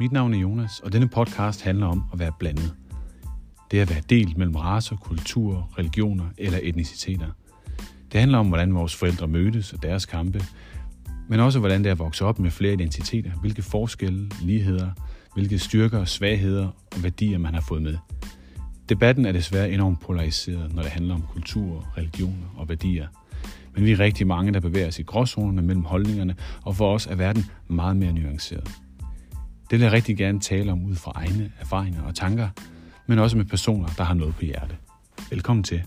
Mit navn er Jonas, og denne podcast handler om at være blandet. Det er at være delt mellem raser, kulturer, religioner eller etniciteter. Det handler om, hvordan vores forældre mødtes og deres kampe, men også hvordan det er at vokse op med flere identiteter, hvilke forskelle, ligheder, hvilke styrker, og svagheder og værdier man har fået med. Debatten er desværre enormt polariseret, når det handler om kultur, religioner og værdier. Men vi er rigtig mange, der bevæger os i gråzonerne mellem holdningerne, og for os er verden meget mere nuanceret. Det vil jeg rigtig gerne tale om ud fra egne erfaringer og tanker, men også med personer, der har noget på hjerte. Velkommen til.